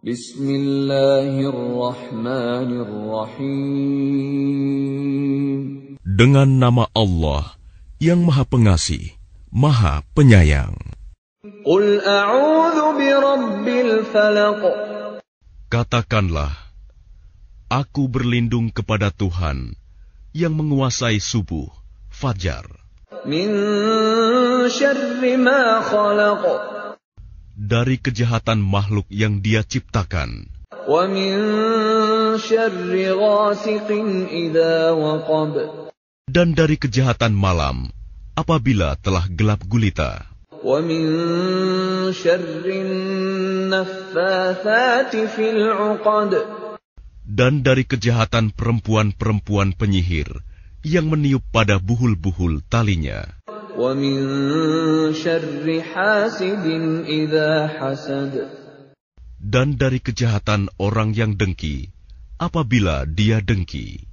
Bismillahirrahmanirrahim. Dengan nama Allah yang Maha Pengasih, Maha Penyayang. Qul a'udzu birabbil falaq. Katakanlah, Aku berlindung kepada Tuhan yang menguasai subuh, fajar. Min syarri ma khalaq Dari kejahatan makhluk yang dia ciptakan. Wa min syarri ghasiqin idza waqab. Dan dari kejahatan malam apabila telah gelap gulita. ومن شر النفاثات في العقد dan dari kejahatan perempuan-perempuan penyihir yang meniup pada buhul-buhul talinya. ومن dan dari kejahatan orang yang dengki, apabila dia dengki.